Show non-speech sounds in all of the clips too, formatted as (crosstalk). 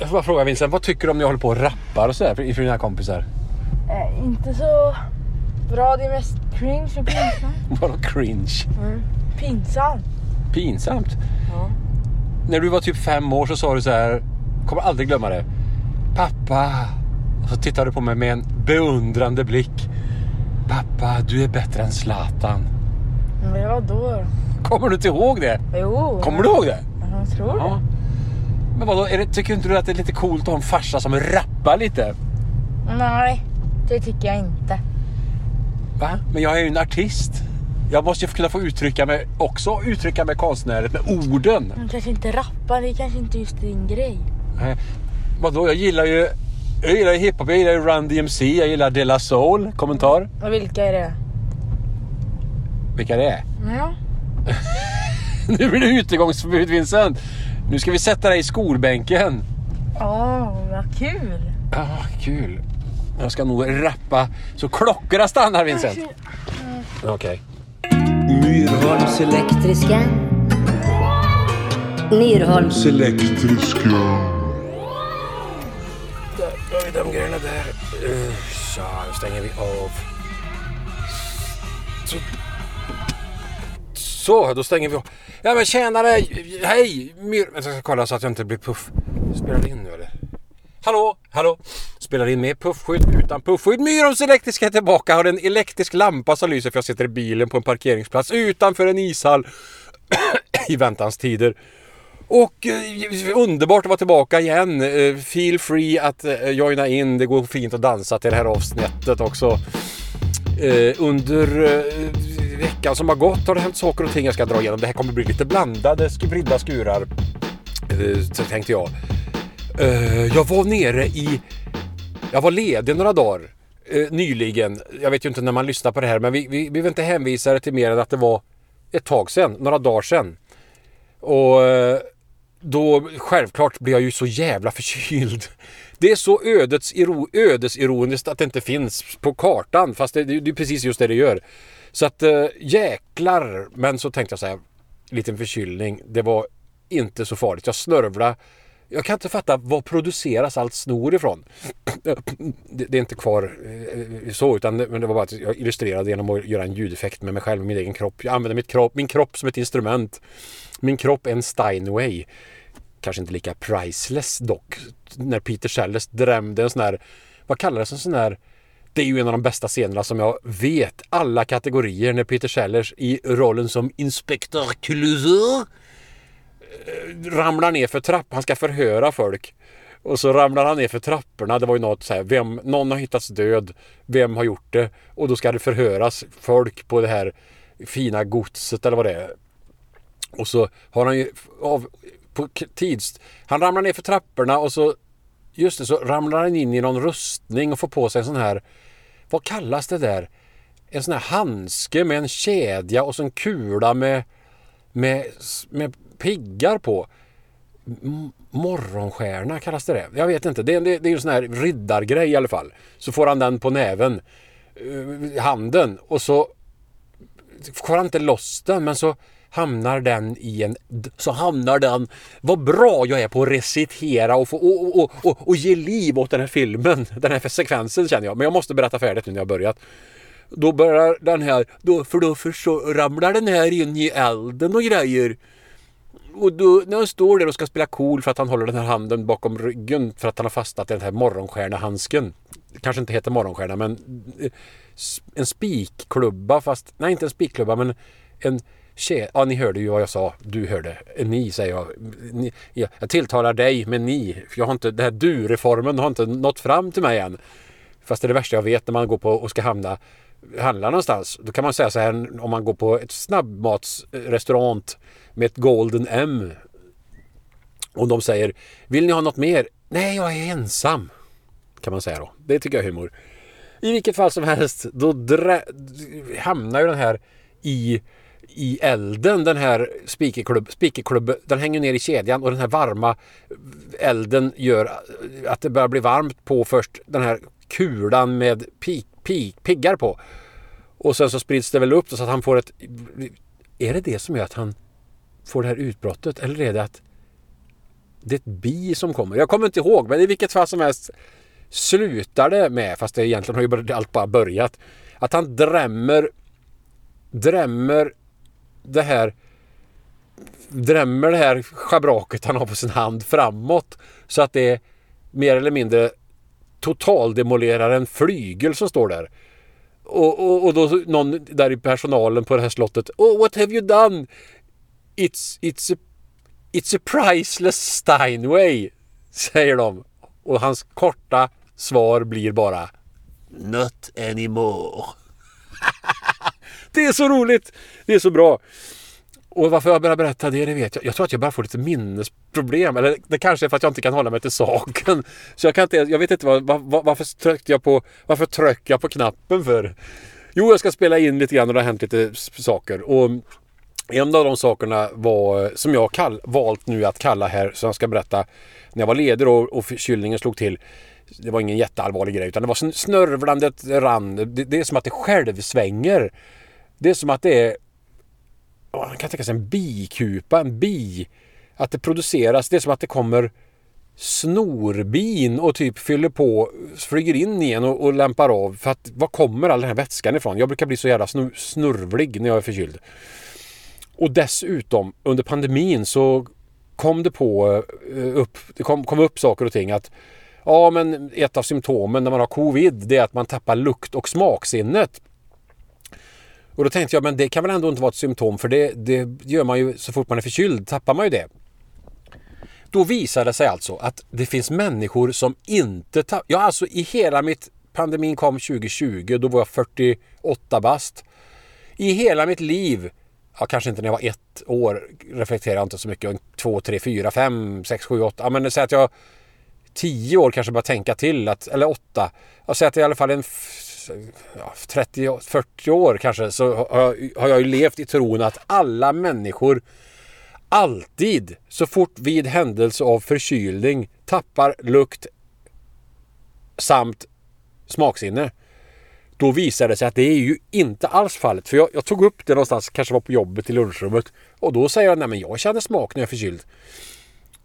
Jag får bara fråga Vincent, vad tycker du om när jag håller på och rappar och sådär inför dina kompisar? Eh, inte så bra, det är mest cringe och pinsamt. (laughs) Vadå cringe? Mm. Pinsamt. Pinsamt? Ja. När du var typ fem år så sa du så här, kommer aldrig glömma det. Pappa. Och så tittade du på mig med en beundrande blick. Pappa, du är bättre än Zlatan. Men vad då? Kommer du inte ihåg det? Jo. Kommer du ihåg det? Jag tror det. Ja. Men vadå, är det, tycker inte du att det är lite coolt att ha en farsa som rappar lite? Nej, det tycker jag inte. Va? Men jag är ju en artist. Jag måste ju kunna få uttrycka mig också, uttrycka mig konstnärligt med orden. Man kanske inte rappar, det är kanske inte just din grej. Nej. Vadå, jag gillar ju jag gillar ju hiphop, jag gillar ju Run DMC, jag gillar De La Soul. Kommentar? Och vilka är det? Vilka det är? Ja. (laughs) Nu blir det utegångsförbud Vincent. Nu ska vi sätta dig i skolbänken. Åh, vad kul. Ah, kul. Jag ska nog rappa så klockorna stannar Vincent. Okej. Myrholms Elektriska. Myrholms. elektriska. Där har vi de grejerna där. Uh, så, då stänger vi av. så, då stänger vi av. Ja men tjenare! Hej! Myr... Jag ska kolla så att jag inte blir puff. Spelar det in nu eller? Hallå? Hallå? Spelar in med puffskydd, utan puffskydd. Myrholms elektriska är tillbaka. Har en elektrisk lampa som lyser för jag sitter i bilen på en parkeringsplats utanför en ishall (coughs) i väntans tider. Och eh, underbart att vara tillbaka igen. Eh, feel free att eh, joina in. Det går fint att dansa till det här avsnittet också. Eh, under eh, veckan som har gått har det hänt saker och ting jag ska dra igenom. Det här kommer bli lite blandade, spridda skurar. Eh, så tänkte jag. Eh, jag var nere i... Jag var ledig några dagar eh, nyligen. Jag vet ju inte när man lyssnar på det här men vi, vi, vi vill inte hänvisa det till mer än att det var ett tag sedan, några dagar sedan. Och då självklart blir jag ju så jävla förkyld. Det är så ödets iro, ödesironiskt att det inte finns på kartan fast det, det är precis just det det gör. Så att äh, jäklar. Men så tänkte jag så här. Liten förkylning. Det var inte så farligt. Jag snörvlade. Jag kan inte fatta var produceras allt snor ifrån? (clears throat) Det, det är inte kvar eh, eh, så utan det, men det var bara att jag illustrerade genom att göra en ljudeffekt med mig själv och min egen kropp. Jag använder mitt kropp, min kropp som ett instrument. Min kropp är en Steinway. Kanske inte lika priceless dock. När Peter Sellers drämde en sån här, vad kallades en sån här det är ju en av de bästa scenerna som jag vet. Alla kategorier när Peter Sellers i rollen som Inspektör Clouseau Eh, ramlar ner för trappan. Han ska förhöra folk. Och så ramlar han ner för trapporna. Det var ju något så här, vem, någon har hittats död. Vem har gjort det? Och då ska det förhöras folk på det här fina godset eller vad det är. Och så har han ju av på tids... Han ramlar ner för trapporna och så just det, så ramlar han in i någon rustning och får på sig en sån här... Vad kallas det där? En sån här handske med en kedja och så en kula med, med, med piggar på. Morgonstjärna kallas det det? Jag vet inte. Det är, det, det är en sån här riddargrej i alla fall. Så får han den på näven. Eh, handen. Och så får han inte loss den men så hamnar den i en... Så hamnar den... Vad bra jag är på att recitera och, få, och, och, och, och ge liv åt den här filmen. (laughs) Den här sekvensen känner jag. Men jag måste berätta färdigt nu när jag har börjat. Då börjar den här... Då, för då för så ramlar den här in i elden och grejer. Och då, när han står där och ska spela cool för att han håller den här handen bakom ryggen för att han har fastnat i den här morgonstjärnehandsken. Det kanske inte heter morgonstjärna men eh, en spikklubba fast, nej inte en spikklubba men en kä- Ja ni hörde ju vad jag sa. Du hörde. Ni säger jag. Ni, ja, jag tilltalar dig med ni. För jag har inte, den här du-reformen har inte nått fram till mig än. Fast det är det värsta jag vet när man går på och ska hamna handlar någonstans. Då kan man säga så här om man går på ett snabbmatsrestaurant med ett Golden M. Och de säger Vill ni ha något mer? Nej, jag är ensam. Kan man säga då. Det tycker jag är humor. I vilket fall som helst, då hamnar ju den här i, i elden, den här speakerklubben. speakerklubb, den hänger ner i kedjan och den här varma elden gör att det börjar bli varmt på först den här kulan med pik, piggar på. Och sen så sprids det väl upp så att han får ett... Är det det som gör att han får det här utbrottet? Eller är det att det är ett bi som kommer. Jag kommer inte ihåg men i vilket fall som helst slutar det med, fast det egentligen har ju allt bara börjat, att han drämmer drämmer det här drämmer det här schabraket han har på sin hand framåt så att det mer eller mindre totaldemolerar en flygel som står där. Och, och, och då någon där i personalen på det här slottet. Oh, what have you done? It's, it's, a, it's a priceless Steinway, säger de. Och hans korta svar blir bara Not anymore. (laughs) det är så roligt! Det är så bra. Och varför jag börjar berätta det, det vet jag. Jag tror att jag bara får lite minnesproblem. Eller det kanske är för att jag inte kan hålla mig till saken. (laughs) Så jag kan inte, jag vet inte var, var, varför tryckte jag på, varför tryckte jag på knappen för? Jo, jag ska spela in lite grann och det har hänt lite saker. Och en av de sakerna var, som jag kall, valt nu att kalla här, som jag ska berätta, när jag var ledig och, och förkylningen slog till. Det var ingen jätteallvarlig grej utan det var snörvlandet rann. Det, det är som att det självsvänger. Det är som att det är man kan tänka sig en bikupa, en bi. Att det produceras, det är som att det kommer snorbin och typ fyller på, flyger in igen och, och lämpar av. För att var kommer all den här vätskan ifrån? Jag brukar bli så jävla snur, snurvlig när jag är förkyld. Och dessutom under pandemin så kom det på eh, upp, det kom, kom upp saker och ting att ja men ett av symptomen när man har covid det är att man tappar lukt och smaksinnet. Och då tänkte jag, men det kan väl ändå inte vara ett symptom för det, det gör man ju så fort man är förkyld, tappar man ju det. Då visade det sig alltså att det finns människor som inte tappar... Ja, alltså i hela mitt... Pandemin kom 2020, då var jag 48 bast. I hela mitt liv, ja kanske inte när jag var ett år, reflekterar jag inte så mycket. Två, tre, fyra, fem, sex, sju, åtta. Ja, men säg att jag tio år kanske bara tänka till, att, eller åtta. Jag säger att det i alla fall en 30-40 år kanske så har jag, ju levt i tron att alla människor alltid så fort vid händelse av förkylning tappar lukt samt smaksinne. Då visade det sig att det är ju inte alls fallet. För jag, jag tog upp det någonstans, kanske var på jobbet i lunchrummet. Och då säger jag, nej men jag känner smak när jag är förkyld.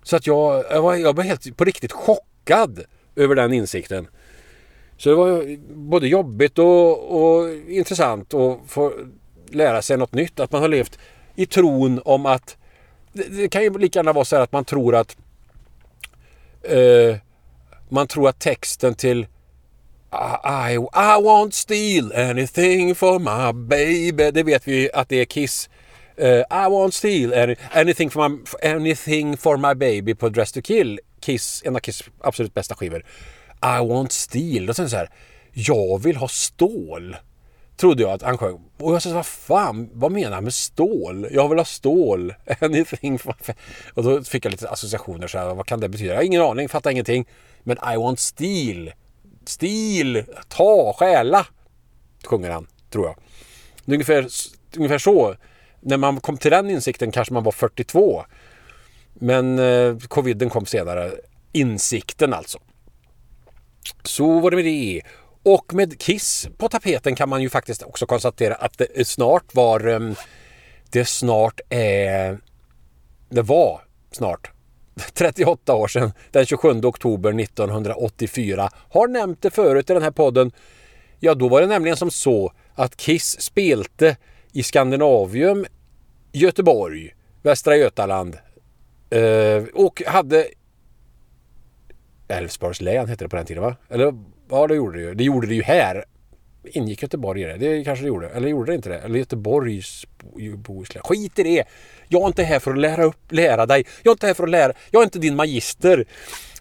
Så att jag, jag, var, jag var helt på riktigt chockad över den insikten. Så det var både jobbigt och, och intressant att få lära sig något nytt. Att man har levt i tron om att det, det kan ju lika gärna vara så här att man tror att eh, man tror att texten till I, I, I won't steal anything for my baby. Det vet vi att det är Kiss. Uh, I won't steal any, anything, for my, anything for my baby på Dress to kill. Kiss, en av Kiss absolut bästa skivor. I want steel. Och sen så här. Jag vill ha stål. Trodde jag att han sjöng. Och jag sa vad fan, vad menar han med stål? Jag vill ha stål. (laughs) Anything. Och då fick jag lite associationer så här. Vad kan det betyda? Jag har ingen aning, fattar ingenting. Men I want steel. Stil, ta, stjäla. Sjunger han, tror jag. Det är Ungefär, ungefär så. När man kom till den insikten kanske man var 42. Men eh, coviden kom senare. Insikten alltså. Så var det med det. Och med Kiss på tapeten kan man ju faktiskt också konstatera att det snart var... Ehm, det snart är... Det var snart (laughs) 38 år sedan, den 27 oktober 1984. Har nämnt det förut i den här podden. Ja, då var det nämligen som så att Kiss spelte i Skandinavium, Göteborg, Västra Götaland eh, och hade Älvsborgs län hette det på den tiden va? Eller ja, det gjorde det ju. Det gjorde det ju här. Ingick Göteborg i det? Det kanske det gjorde. Eller gjorde det inte det? Eller Göteborgs Bohuslän. Skit i det! Jag är inte här för att lära upp, lära dig. Jag är inte här för att lära. Jag är inte din magister.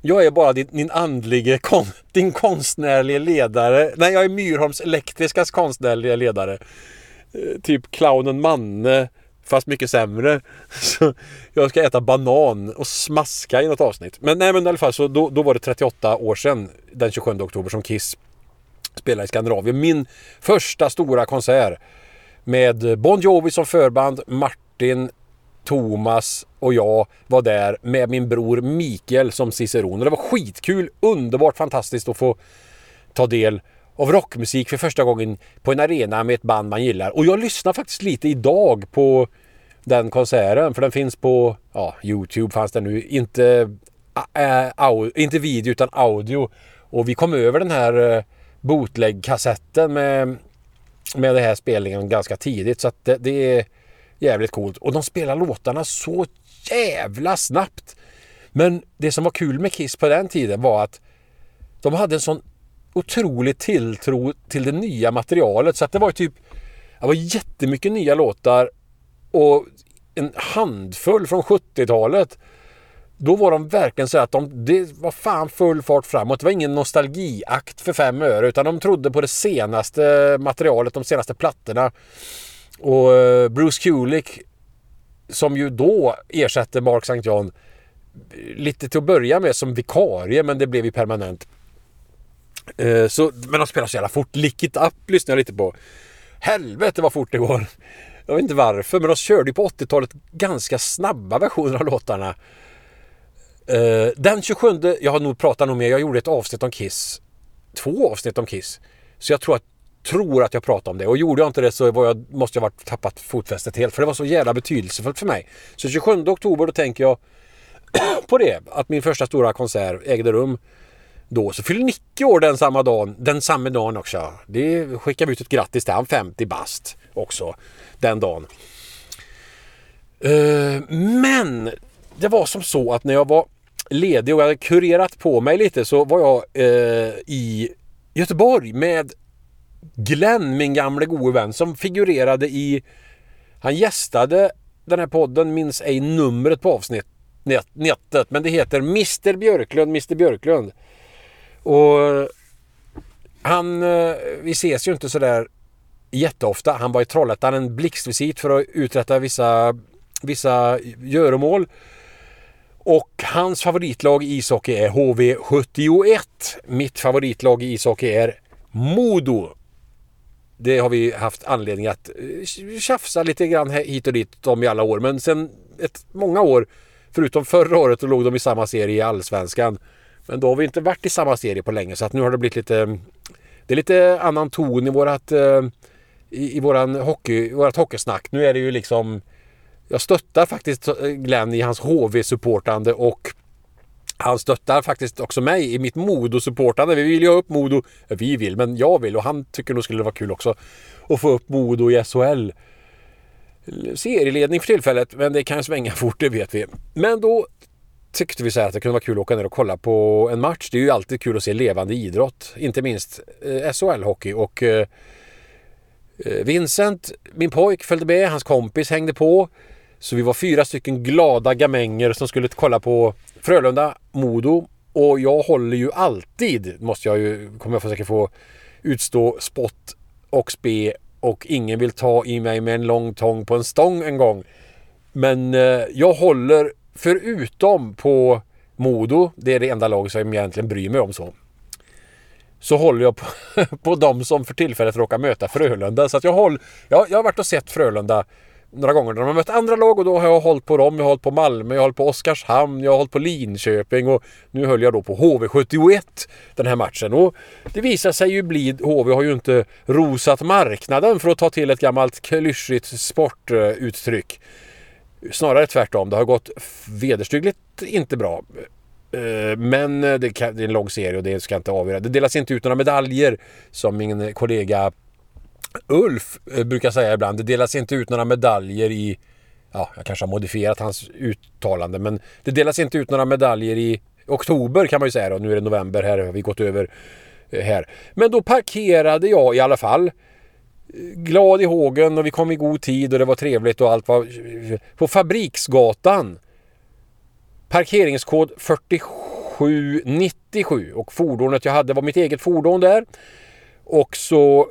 Jag är bara din, din andlige, kon, din konstnärliga ledare. Nej, jag är Myrholms Elektriskas konstnärliga ledare. Eh, typ clownen Manne. Fast mycket sämre. (laughs) Så jag ska äta banan och smaska i något avsnitt. Men nej men i alla fall så då, då var det 38 år sedan den 27 oktober som Kiss spelade i Skandinavien. Min första stora konsert med Bon Jovi som förband, Martin, Thomas och jag var där med min bror Mikael som ciceron. Och det var skitkul, underbart fantastiskt att få ta del av rockmusik för första gången på en arena med ett band man gillar. Och jag lyssnar faktiskt lite idag på den konserten. För den finns på ja, Youtube fanns den nu. Inte, äh, inte video utan audio. Och vi kom över den här äh, bootleg-kassetten med, med den här spelningen ganska tidigt. Så att det, det är jävligt coolt. Och de spelar låtarna så jävla snabbt. Men det som var kul med Kiss på den tiden var att de hade en sån otrolig tilltro till det nya materialet. Så att det var typ det var jättemycket nya låtar och en handfull från 70-talet. Då var de verkligen så att de, det var fan full fart framåt. Det var ingen nostalgiakt för fem öre utan de trodde på det senaste materialet, de senaste plattorna. Och eh, Bruce Kulick som ju då ersatte Mark St. John lite till att börja med som vikarie men det blev ju permanent. Eh, så, men de spelar så jävla fort. Lick it up lyssnar jag lite på. Helvete vad fort det går. Jag vet inte varför men de körde ju på 80-talet ganska snabba versioner av låtarna. Eh, den 27, jag har nog pratat nog mer, jag gjorde ett avsnitt om Kiss. Två avsnitt om Kiss. Så jag tror att, tror att jag pratade om det. Och gjorde jag inte det så var jag, måste jag ha tappat fotfästet helt. För det var så jävla betydelsefullt för mig. Så 27 oktober då tänker jag (clears throat) på det. Att min första stora konsert ägde rum då. Så fyller 90 år den samma dagen, den samma dagen också. Det skickar vi ut ett grattis till han 50 bast också den dagen. Uh, men det var som så att när jag var ledig och jag hade kurerat på mig lite så var jag uh, i Göteborg med Glenn, min gamle gode vän som figurerade i... Han gästade den här podden, minns ej numret på avsnittet men det heter Mr Björklund, Mr Björklund. Och han, eh, vi ses ju inte sådär jätteofta. Han var i Trollhättan en blixtvisit för att uträtta vissa, vissa göromål. Och hans favoritlag i ishockey är HV71. Mitt favoritlag i ishockey är Modo. Det har vi haft anledning att eh, tjafsa lite grann hit och dit om i alla år. Men sen ett, många år, förutom förra året, då låg de i samma serie i Allsvenskan. Men då har vi inte varit i samma serie på länge så att nu har det blivit lite... Det är lite annan ton i vårat... Eh, I, i våran hockey, vårat hockeysnack. Nu är det ju liksom... Jag stöttar faktiskt eh, Glenn i hans HV-supportande och han stöttar faktiskt också mig i mitt Modo-supportande. Vi vill ju ha upp Modo. Vi vill, men jag vill och han tycker nog skulle vara kul också att få upp Modo i SHL. Serieledning för tillfället, men det kan svänga (laughs) fort, det vet vi. Men då tyckte vi så att det kunde vara kul att åka ner och kolla på en match. Det är ju alltid kul att se levande idrott. Inte minst eh, SHL-hockey. Och eh, eh, Vincent, min pojk, följde med. Hans kompis hängde på. Så vi var fyra stycken glada gamänger som skulle kolla på Frölunda, Modo. Och jag håller ju alltid, måste jag ju, kommer jag försöka få utstå spott och spe och ingen vill ta i mig med en lång tång på en stång en gång. Men eh, jag håller förutom på Modo, det är det enda lag som jag egentligen bryr mig om så. Så håller jag på, (laughs) på de som för tillfället råkar möta Frölunda. Så att jag, håll, jag, jag har varit och sett Frölunda några gånger när de har mött andra lag och då har jag hållit på dem. Jag har hållit på Malmö, jag har hållit på Oskarshamn, jag har hållit på Linköping och nu höll jag då på HV71 den här matchen. Och det visar sig ju bli, HV har ju inte rosat marknaden för att ta till ett gammalt klyschigt sportuttryck. Snarare tvärtom. Det har gått vederstyggligt inte bra. Eh, men det, är en lång serie och det ska inte avgöra. Det delas inte ut några medaljer som min kollega Ulf eh, brukar säga ibland. Det delas inte ut några medaljer i... Ja, jag kanske har modifierat hans uttalande men det delas inte ut några medaljer i oktober kan man ju säga då. Nu är det november här har vi gått över eh, här. Men då parkerade jag i alla fall glad i hågen och vi kom i god tid och det var trevligt och allt var... På Fabriksgatan. Parkeringskod 4797 och fordonet jag hade var mitt eget fordon där. Och så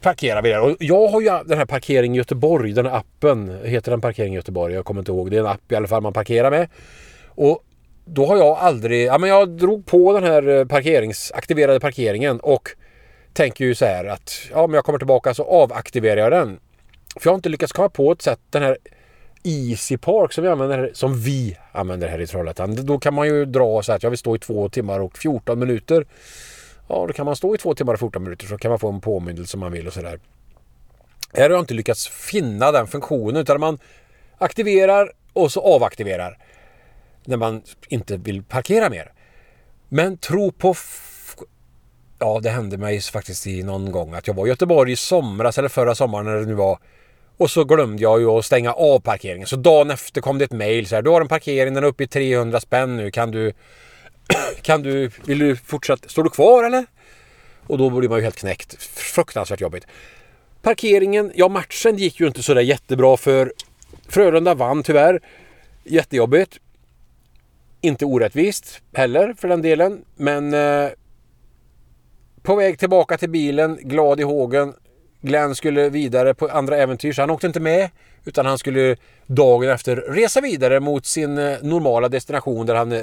parkerar vi där. Och jag har ju den här Parkering Göteborg, den här appen. Heter den Parkering Göteborg? Jag kommer inte ihåg. Det är en app i alla fall man parkerar med. Och då har jag aldrig... Ja men jag drog på den här parkerings, parkeringsaktiverade parkeringen och tänker ju så här att ja, men jag kommer tillbaka så avaktiverar jag den. För jag har inte lyckats komma på ett sätt, den här Easy Park som vi använder, som vi använder här i Trollhättan. Då kan man ju dra så att jag vill stå i två timmar och 14 minuter. Ja, då kan man stå i två timmar och 14 minuter så kan man få en påminnelse om man vill och sådär. Här har jag inte lyckats finna den funktionen utan man aktiverar och så avaktiverar. När man inte vill parkera mer. Men tro på... Ja, det hände mig faktiskt i någon gång att jag var i Göteborg i somras eller förra sommaren när det nu var. Och så glömde jag ju att stänga av parkeringen. Så dagen efter kom det ett mail så här. Du har en parkering, den är uppe i 300 spänn nu. Kan du... (clears throat) Kan du... Vill du fortsätta? Står du kvar eller? Och då blir man ju helt knäckt. Fruktansvärt jobbigt. Parkeringen, ja matchen gick ju inte sådär jättebra för Frölunda vann tyvärr. Jättejobbigt. Inte orättvist heller för den delen. Men eh, på väg tillbaka till bilen, glad i hågen. Glenn skulle vidare på andra äventyr så han åkte inte med. Utan han skulle dagen efter resa vidare mot sin eh, normala destination där han eh,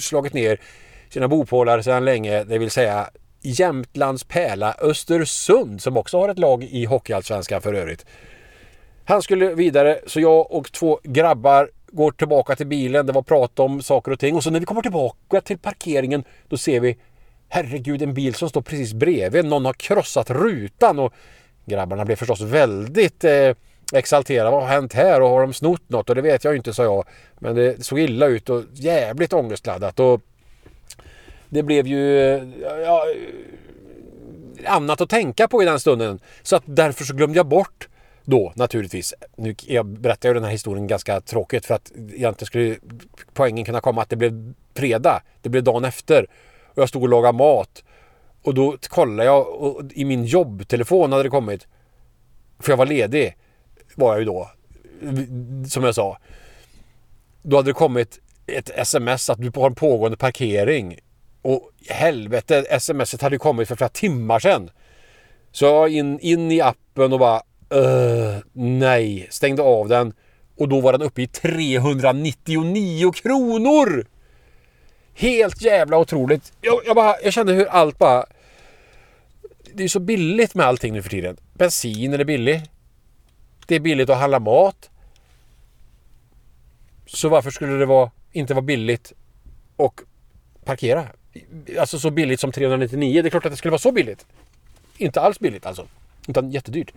slagit ner sina bopålar sedan länge. Det vill säga Jämtlands pärla Östersund som också har ett lag i Hockeyallsvenskan för övrigt. Han skulle vidare så jag och två grabbar går tillbaka till bilen. Det var prat om saker och ting och så när vi kommer tillbaka till parkeringen då ser vi herregud en bil som står precis bredvid. Någon har krossat rutan och grabbarna blev förstås väldigt eh, exalterade. Vad har hänt här och har de snott något? Och det vet jag ju inte sa jag. Men det såg illa ut och jävligt ångestladdat. Och det blev ju eh, ja, eh, annat att tänka på i den stunden. Så att därför så glömde jag bort då naturligtvis. Nu, jag berättar ju den här historien ganska tråkigt för att egentligen skulle poängen kunna komma att det blev fredag. Det blev dagen efter. Och jag stod och lagade mat. Och då kollade jag och i min jobbtelefon hade det kommit. För jag var ledig. Var jag ju då. Som jag sa. Då hade det kommit ett sms att du har en pågående parkering. Och helvete, smset hade kommit för flera timmar sedan. Så jag in, in i appen och bara uh, nej, stängde av den. Och då var den uppe i 399 kronor! Helt jävla otroligt. Jag, jag, bara, jag kände hur allt bara... Det är så billigt med allting nu för tiden. Bensin är billig. Det är billigt att handla mat. Så varför skulle det vara, inte vara billigt och parkera? Alltså så billigt som 399. Det är klart att det skulle vara så billigt. Inte alls billigt alltså. Utan jättedyrt.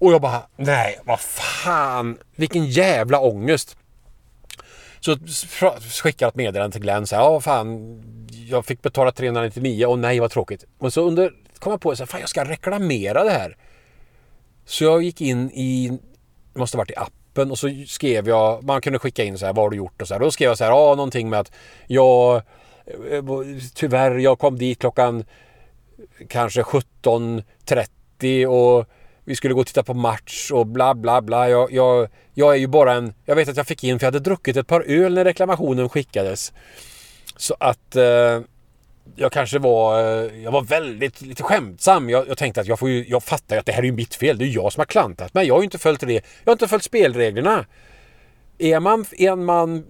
Och jag bara, nej vad fan. Vilken jävla ångest. Så skickar jag ett meddelande till Glenn. Så här, ja fan. Jag fick betala 399 och nej vad tråkigt. Men så under kom jag på att jag ska reklamera det här. Så jag gick in i, det måste ha varit i appen och så skrev jag, man kunde skicka in så här, vad har du gjort och så här. Då skrev jag så här, ja någonting med att jag eh, tyvärr, jag kom dit klockan kanske 17.30 och vi skulle gå och titta på match och bla bla bla. Jag, jag, jag är ju bara en... Jag vet att jag fick in för jag hade druckit ett par öl när reklamationen skickades. Så att eh, jag kanske var... Eh, jag var väldigt lite skämtsam. Jag, jag tänkte att jag får ju... Jag fattar ju att det här är ju mitt fel. Det är jag som har klantat mig. Jag har ju inte följt det. Jag har inte följt spelreglerna. Är man en man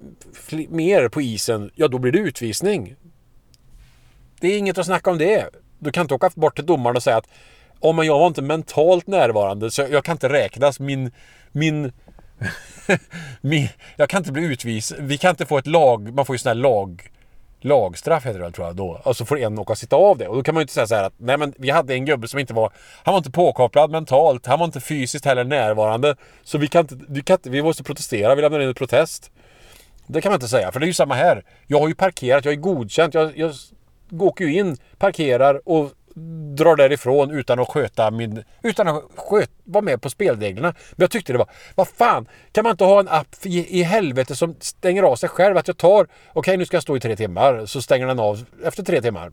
mer på isen, ja då blir det utvisning. Det är inget att snacka om det. Du kan inte åka bort till domaren och säga att Oh, men jag var inte mentalt närvarande så jag kan inte räknas. Min... Min... (laughs) min jag kan inte bli utvisad. Vi kan inte få ett lag... Man får ju sån här lag... Lagstraff heter det väl tror jag då. Och så får en åka och sitta av det. Och då kan man ju inte säga så här att nej men vi hade en gubbe som inte var... Han var inte påkopplad mentalt. Han var inte fysiskt heller närvarande. Så vi kan inte... Vi, kan inte, vi måste protestera. Vi lämnar in en protest. Det kan man inte säga. För det är ju samma här. Jag har ju parkerat. Jag är godkänt. Jag, jag åker ju in, parkerar och drar därifrån utan att sköta min... Utan att sköt, vara med på spelreglerna. Men jag tyckte det var... Vad fan! Kan man inte ha en app i, i helvete som stänger av sig själv? Att jag tar... Okej, okay, nu ska jag stå i tre timmar. Så stänger den av efter tre timmar.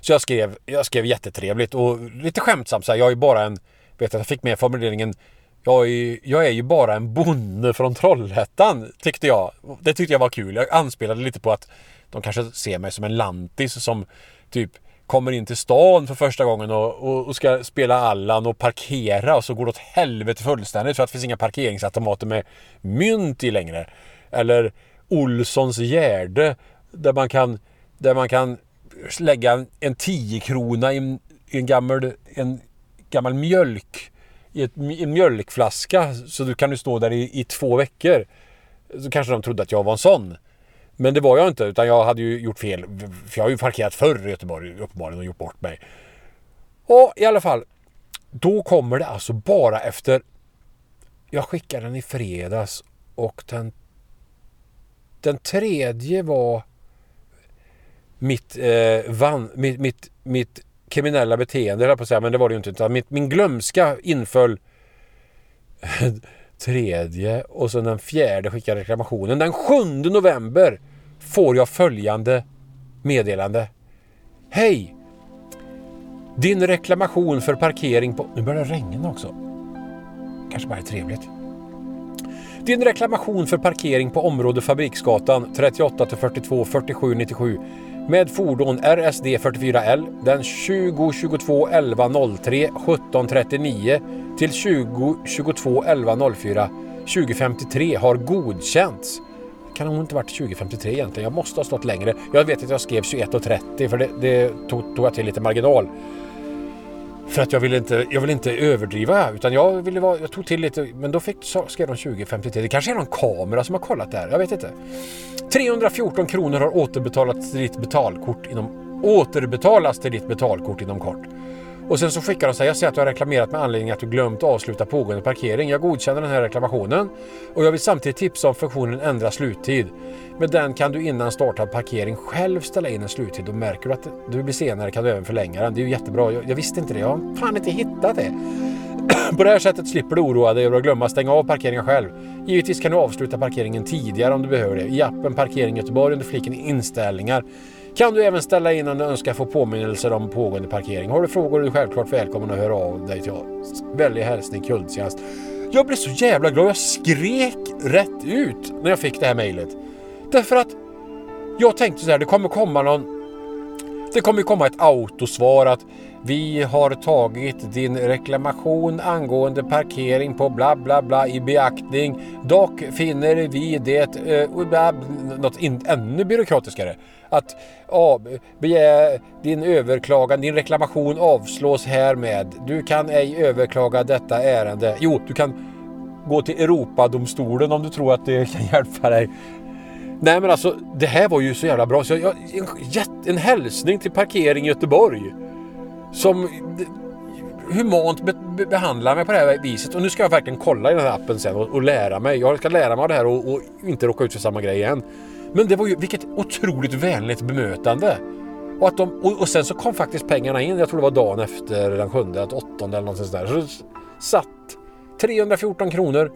Så jag skrev, jag skrev jättetrevligt och lite skämtsamt så här, Jag är bara en... Vet att jag fick med formuleringen jag är, jag är ju bara en bonde från Trollhättan, tyckte jag. Det tyckte jag var kul. Jag anspelade lite på att de kanske ser mig som en lantis som typ kommer in till stan för första gången och, och, och, ska spela Allan och parkera och så går det åt helvete fullständigt för att det finns inga parkeringsautomater med mynt i längre. Eller Olssons Gärde där man kan, där man kan lägga en 10 krona i en, i en gammal, en gammal mjölk i ett, en mjölkflaska så du kan du stå där i, i två veckor. Så kanske de trodde att jag var en sån. Men det var jag inte utan jag hade ju gjort fel. För jag har ju parkerat förr i Göteborg uppenbarligen och gjort bort mig. Och i alla fall. Då kommer det alltså bara efter jag skickade den i fredags och den, den tredje var mitt, eh, van, mitt, mitt, mitt kriminella beteende, höll jag på att säga, men det var det ju inte. Utan mitt, min glömska inföll (laughs) tredje och sen den fjärde skickade reklamationen. Den sjunde november får jag följande meddelande. Hej! Din reklamation för parkering på... Nu börjar det regna också. Kanske bara är trevligt. Din reklamation för parkering på område Fabriksgatan 38 till 42 47 97 med fordon RSD 44L den 20 22 11 03 17 39 till 20 22 11 04 2053 har godkänts. Kan nog inte varit 2053 egentligen. Jag måste ha stått längre. Jag vet att jag skrev 21.30 för det, det tog, tog jag till lite marginal. För att jag ville inte, jag ville inte överdriva utan jag, ville vara, jag tog till lite men då fick, så skrev de 2053. Det kanske är någon kamera som har kollat det här. Jag vet inte. 314 kronor har återbetalats till ditt betalkort inom återbetalas till ditt betalkort inom kort. Och sen så skickar de sig. Jag ser att du har reklamerat med anledning att du glömt avsluta pågående parkering. Jag godkänner den här reklamationen och jag vill samtidigt tipsa om funktionen ändra sluttid. Med den kan du innan startad parkering själv ställa in en sluttid och märker du att du blir senare kan du även förlänga den. Det är ju jättebra. Jag, jag visste inte det. Jag har fan inte hittat det. (clears throat) På det här sättet slipper du oroa dig över att glömma stänga av parkeringen själv. Givetvis kan du avsluta parkeringen tidigare om du behöver det. I appen Parkering Göteborg under fliken inställningar kan du även ställa in om du önskar få påminnelser om pågående parkering. Har du frågor är du självklart välkommen att höra av dig till oss. Väldig hälsning kundtjänst. Jag blev så jävla glad. Jag skrek rätt ut när jag fick det här mejlet. Därför att jag tänkte så här, det kommer komma någon det kommer komma ett autosvar att vi har tagit din reklamation angående parkering på bla bla bla i beaktning. Dock finner vi det eh, något in, ännu byråkratiskare. Att ja, begär din överklagan, din reklamation avslås härmed. Du kan ej överklaga detta ärende. Jo, du kan gå till Europadomstolen om du tror att det kan (laughs) hjälpa dig. Nej men alltså det här var ju så jävla bra så jag, en, en hälsning till Parkering Göteborg. Som humant be, be, behandlar mig på det här viset och nu ska jag verkligen kolla i den här appen sen och, och lära mig. Jag ska lära mig av det här och, och, inte råka ut för samma grej igen. Men det var ju vilket otroligt vänligt bemötande. Och, att de, och, och sen så kom faktiskt pengarna in. Jag tror det var dagen efter den sjunde, åttonde eller någonting sånt där. Så det satt 314 kronor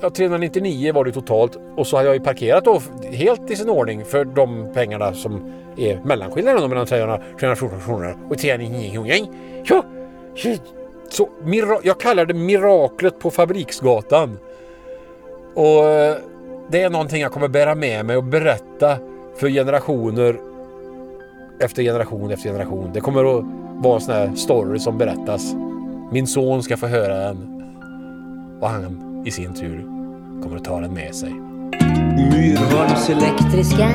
ja, 399 var det totalt och så har jag ju parkerat då helt i sin ordning för de pengarna som är mellanskillnaden mellan 314 kronor och 399 kronor. Ja, så jag kallar det miraklet på Fabriksgatan. Och eh, det är någonting jag kommer bära med mig och berätta för generationer efter generation efter generation. Det kommer att vara en sån här story som berättas. Min son ska få höra den och han i sin tur kommer att ta den med sig. Myrholms Elektriska.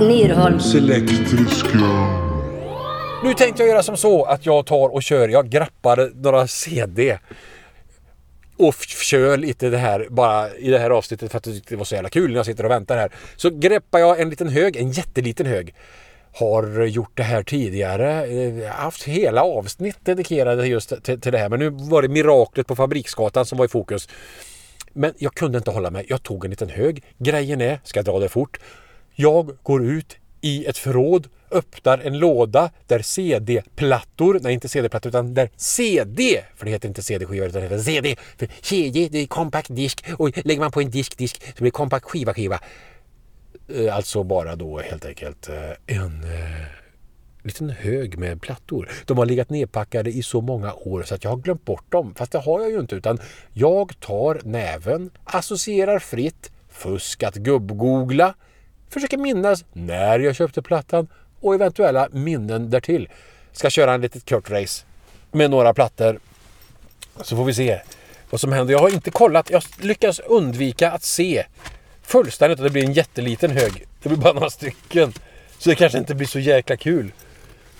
Myrholms. elektriska. Nu tänkte jag göra som så att jag tar och kör, jag grappar några CD och kör lite det här bara i det här avsnittet för att det var så jävla kul när jag sitter och väntar här. Så greppar jag en liten hög, en jätteliten hög. Har gjort det här tidigare. Jag har haft hela avsnitt dedikerade just till, till det här. Men nu var det miraklet på Fabriksgatan som var i fokus. Men jag kunde inte hålla mig. Jag tog en liten hög. Grejen är, ska jag dra det fort. Jag går ut i ett förråd, öppnar en låda där CD-plattor, nej inte CD-plattor utan där CD, för det heter inte CD-skiva utan det heter CD, för CD det är kompakt disk och lägger man på en disk, disk så blir det kompakt skiva, skiva. Eh, alltså bara då helt enkelt eh, en eh, liten hög med plattor. De har legat nedpackade i så många år så att jag har glömt bort dem. Fast det har jag ju inte utan jag tar näven, associerar fritt, fuskat gubb-googla, försöker minnas när jag köpte plattan och eventuella minnen därtill. Ska köra en litet kort race med några plattor. Så får vi se vad som händer. Jag har inte kollat. Jag lyckas undvika att se fullständigt att det blir en jätteliten hög. Det blir bara några stycken. Så det kanske inte blir så jäkla kul.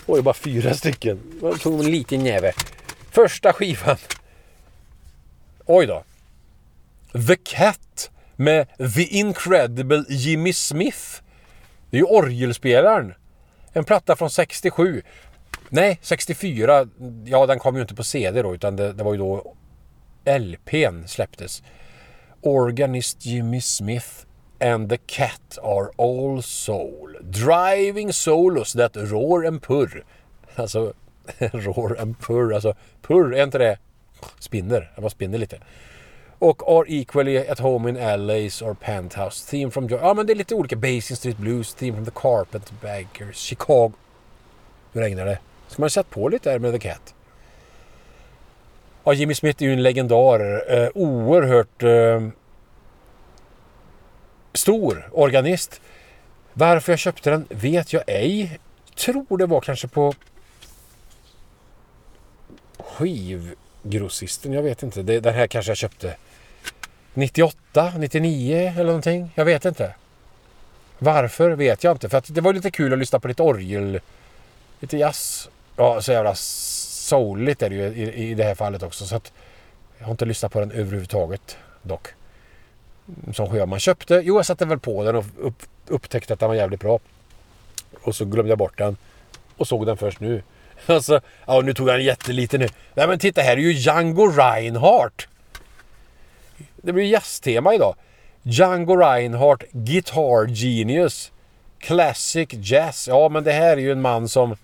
Oj, det bara fyra stycken. Jag tog en liten näve. Första skivan. Oj då. The Cat med The Incredible Jimmy Smith. Det är ju orgelspelaren. En platta från 67. Nej, 64. Ja, den kom ju inte på CD då utan det, det var ju då LPn släpptes. Organist Jimmy Smith and the Cat are all soul. Driving solos that roar and purr. Alltså, (laughs) roar and purr. Alltså, purr, är inte det? Spinner. Jag bara spinner lite. Och are equally at home in LA's or Penthouse. Theme from... Ja, men det är lite olika. Basin Street Blues, Theme from the Carpetbaggers, Chicago. Nu regnar det. Ska man sätta på lite här med The Cat? Ja, Jimmy Smith är ju en legendar. Eh, oerhört eh, stor organist. Varför jag köpte den vet jag ej. Tror det var kanske på skivgrossisten. Jag vet inte. Det, den här kanske jag köpte 98, 99 eller någonting. Jag vet inte. Varför vet jag inte. För att det var lite kul att lyssna på lite orgel. Lite jazz. Ja, så jävla souligt är det ju i, i det här fallet också. Så att jag har inte lyssnat på den överhuvudtaget dock. Som skiva man köpte. Jo, jag satte väl på den och upp, upptäckte att den var jävligt bra. Och så glömde jag bort den. Och såg den först nu. (laughs) Alltså, ja nu tog han jättelite nu. Nej men titta här är ju Django Reinhardt. Det blir jazztema idag. Django Reinhardt, Guitar Genius. Classic Jazz. Ja men det här är ju en man som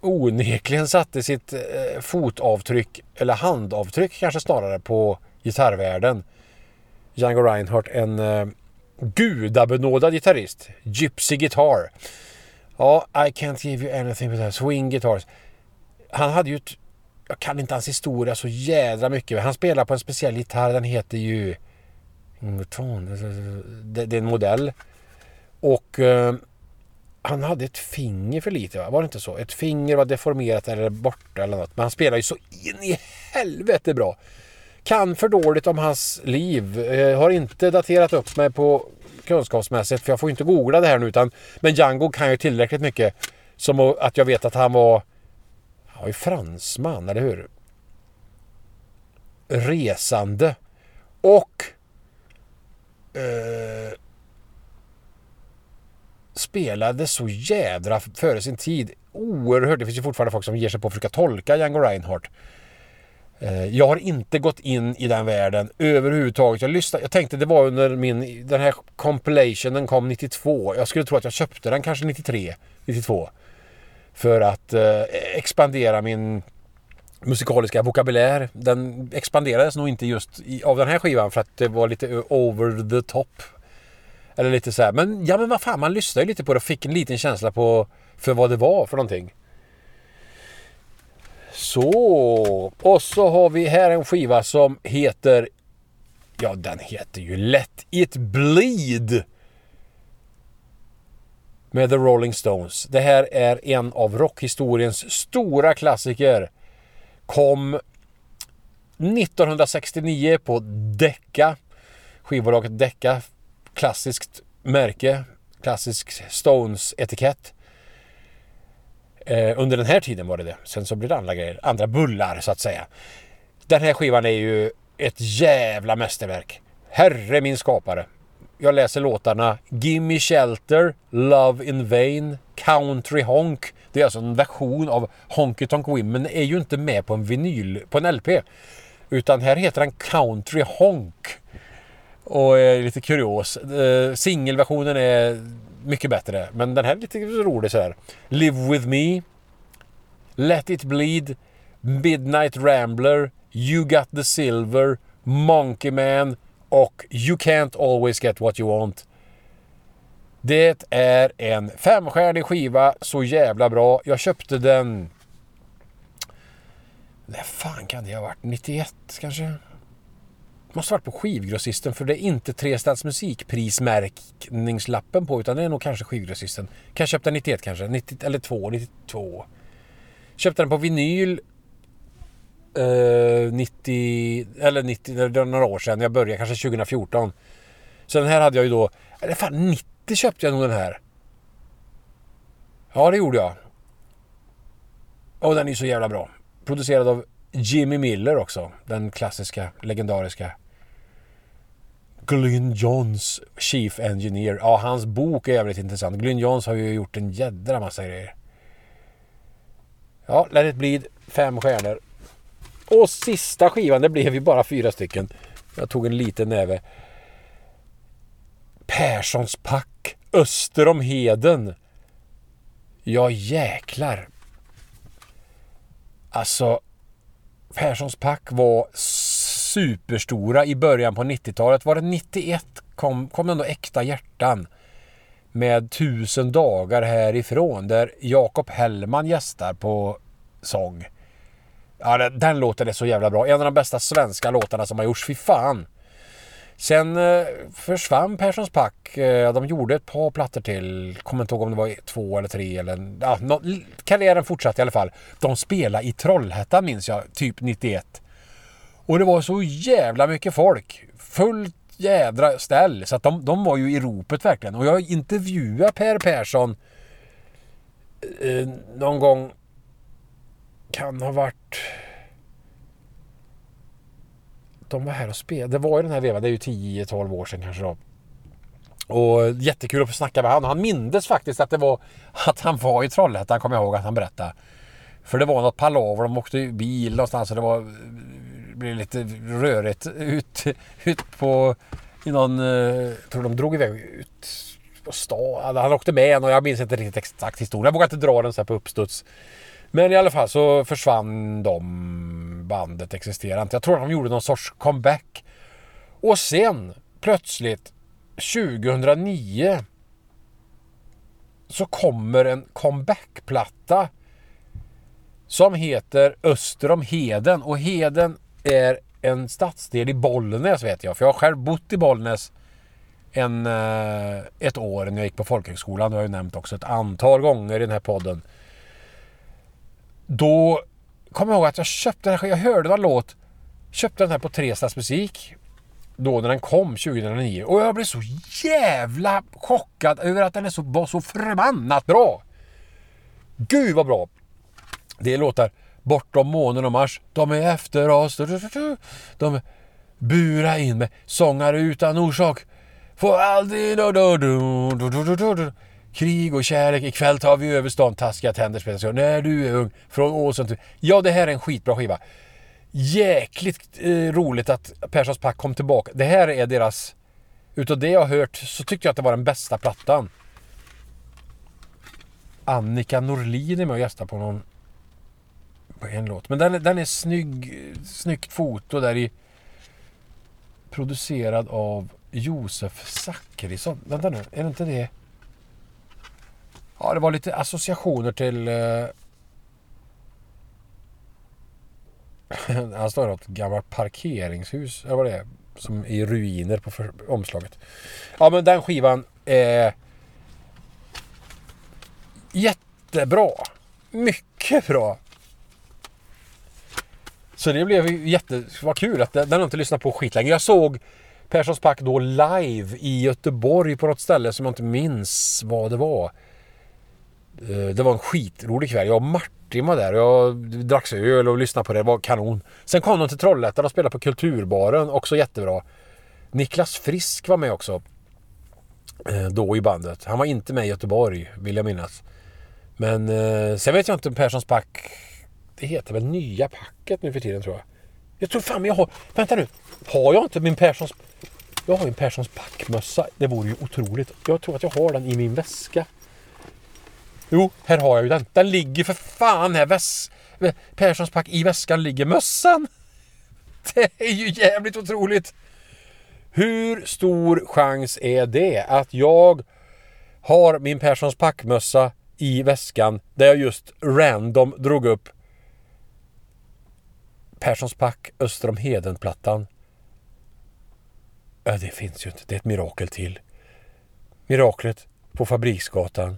onekligen satte sitt eh, fotavtryck, eller handavtryck kanske snarare, på gitarrvärlden. Django Reinhardt, en eh, gudabenådad gitarrist. Gypsy Guitar. Ja, I can't give you anything but that. Swing Guitars. Han hade ju ett, jag kan inte hans historia så jädra mycket. Han spelar på en speciell gitarr. Den heter ju... Det, det är en modell. Och eh, han hade ett finger för lite, va? var det inte så? Ett finger var deformerat eller borta eller något. Men han spelar ju så in i helvete bra. Kan för dåligt om hans liv. Eh, har inte daterat upp mig på kunskapsmässigt för jag får inte googla det här nu utan men Django kan ju tillräckligt mycket som att jag vet att han var han var ju fransman, eller hur? Resande och eh, spelade så jädra före sin tid. Oerhört. Det finns ju fortfarande folk som ger sig på att försöka tolka Django Reinhardt. Eh, jag har inte gått in i den världen överhuvudtaget. Jag, lyssnade, jag tänkte det var under min... Den här compilationen kom 92. Jag skulle tro att jag köpte den kanske 93, 92. För att eh, expandera min musikaliska vokabulär. Den expanderades nog inte just i, av den här skivan för att det var lite over the top. Eller lite så här. Men ja men vad fan, man lyssnade ju lite på det och fick en liten känsla på för vad det var för någonting. Så, och så har vi här en skiva som heter... Ja, den heter ju Let It Bleed. Med The Rolling Stones. Det här är en av rockhistoriens stora klassiker. Kom 1969 på Decca. Skivbolaget Decca. Klassiskt märke. Klassisk Stones-etikett. Eh, under den här tiden var det det. Sen så blir det andra grejer. Andra bullar så att säga. Den här skivan är ju ett jävla mästerverk. Herre min skapare. Jag läser låtarna Gimme Shelter, Love in Vain, Country Honk. Det är alltså en version av Honky Tonk Women. är ju inte med på en vinyl, på en LP. Utan här heter den Country Honk. Och är lite kurios. Eh, singelversionen är mycket bättre. Men den här är lite rolig sådär. Live With Me. Let It Bleed. Midnight Rambler. You Got The Silver. Monkey Man. Och You Can't Always Get What You Want. Det är en femstjärnig skiva. Så jävla bra. Jag köpte den... När fan kan det ha varit? 91 kanske? Måste varit på skivgrossisten för det är inte Trestads musikprismärkningslappen på utan det är nog kanske skivgrossisten. Kanske köpte den 91 kanske, 90, eller 2, 92. Köpte den på vinyl eh, 90, eller 90, det var några år sedan. Jag började kanske 2014. Så den här hade jag ju då, eller fan 90 köpte jag nog den här. Ja det gjorde jag. Och den är ju så jävla bra. Producerad av Jimmy Miller också. Den klassiska, legendariska Glyn Johns Chief Engineer. Ja, hans bok är jävligt intressant. Glyn Johns har ju gjort en jädra massa grejer. Ja, Let it bleed. Fem stjärnor. Och sista skivan, det blev ju bara fyra stycken. Jag tog en liten näve. Perssons pack öster om Heden. Ja jäklar. Alltså Perssons pack var superstora i början på 90-talet. Var det 91 kom, kom ändå Äkta hjärtan med Tusen dagar härifrån där Jakob Hellman gästar på sång. Ja, den, den låten är så jävla bra. En av de bästa svenska låtarna som har gjorts. Fy fan! Sen eh, försvann Perssons pack. Eh, de gjorde ett par plattor till. Kommer inte ihåg om det var två eller tre eller... Ja, nå, karriären fortsatte i alla fall. De spelade i Trollhättan minns jag, typ 91. Och det var så jävla mycket folk. Fullt jädra ställ. Så att de, de var ju i ropet verkligen. Och jag intervjuade Per Persson eh, någon gång. Kan ha varit... De var här och spelade. Det var ju den här vevan. Det är ju 10-12 år sedan kanske då. Och jättekul att få snacka med honom. Han mindes faktiskt att det var (laughs) att han var i Trollhättan, kommer jag ihåg att han berättade. För det var något palaver, de åkte bil någonstans och det var det blev lite rörigt ut, ut på i någon, eh, jag tror de drog iväg ut på stan. Alltså, han åkte med och jag minns inte riktigt exakt historien. Jag vågar inte dra den så här på uppstuds. Men i alla fall så försvann de. Bandet existerar inte. Jag tror de gjorde någon sorts comeback. Och sen plötsligt 2009 så kommer en comebackplatta som heter Öster om Heden och Heden är en stadsdel i Bollnäs vet jag. För jag har själv bott i Bollnäs en, eh, ett år när jag gick på folkhögskolan. Det har jag ju nämnt också ett antal gånger i den här podden. Då kommer jag ihåg att jag köpte den här, jag hörde någon låt, köpte den här på Trestads musik. Då när den kom 2009 och jag blev så jävla chockad över att den är så, var så förbannat bra. Gud vad bra! Det låtar Bortom månen och Mars, de är efter oss. De bura in med sångare utan orsak. Får aldrig... Krig och kärlek, ikväll tar vi över stan. Taskiga tänder spelas. När du är ung, från Åsen till... Ja, det här är en skitbra skiva. Jäkligt eh, roligt att Perssons pack kom tillbaka. Det här är deras... Utav det jag har hört så tyckte jag att det var den bästa plattan. Annika Norlin är med och gästar på någon på en låt. Men den, den är snygg, snyggt foto där i producerad av Josef Zackrisson. Vänta nu, är det inte det? Ja, det var lite associationer till... Eh... (laughs) Han står något gammalt parkeringshus, eller vad det är, som i ruiner på för... omslaget. Ja, men den skivan är jättebra. Mycket bra. Så det blev ju jätte... Vad kul att den har inte lyssnat på skit längre. Jag såg Perssons pack då live i Göteborg på något ställe som jag inte minns vad det var. Eh, det var en skitrolig kväll. Jag och Martin var där. Jag drack öl och lyssnade på det. Det var kanon. Sen kom de till Trollhättan och spelade på Kulturbaren. Också jättebra. Niklas Frisk var med också. Eh, då i bandet. Han var inte med i Göteborg vill jag minnas. Men eh, sen vet jag inte om Perssons pack det heter väl nya packet nu för tiden tror jag. Jag tror fan jag har... Vänta nu. Har jag inte min Perssons... Jag har en Perssons packmössa. Det vore ju otroligt. Jag tror att jag har den i min väska. Jo, här har jag ju den. Den ligger för fan här. Väs... Perssons pack. I väskan ligger mössan. (laughs) Det är ju jävligt otroligt. Hur stor chans är det att jag har min Perssons packmössa i väskan där jag just random drog upp Perssons pack öster om Hedenplattan? Ja, det finns ju inte. Det är ett mirakel till. Miraklet på Fabriksgatan.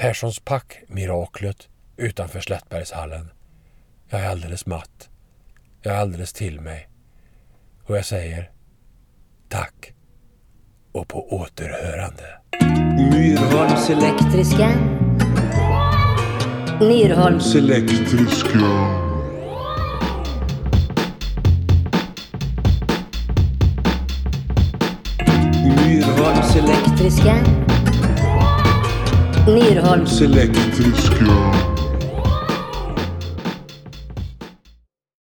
Perssons pack-miraklet utanför Slättbergshallen. Jag är alldeles matt. Jag är alldeles till mig. Och jag säger tack och på återhörande. Myrholms Elektriska. Myrholms. elektriska. Myrholms Elektriska. Myrholms. elektriska.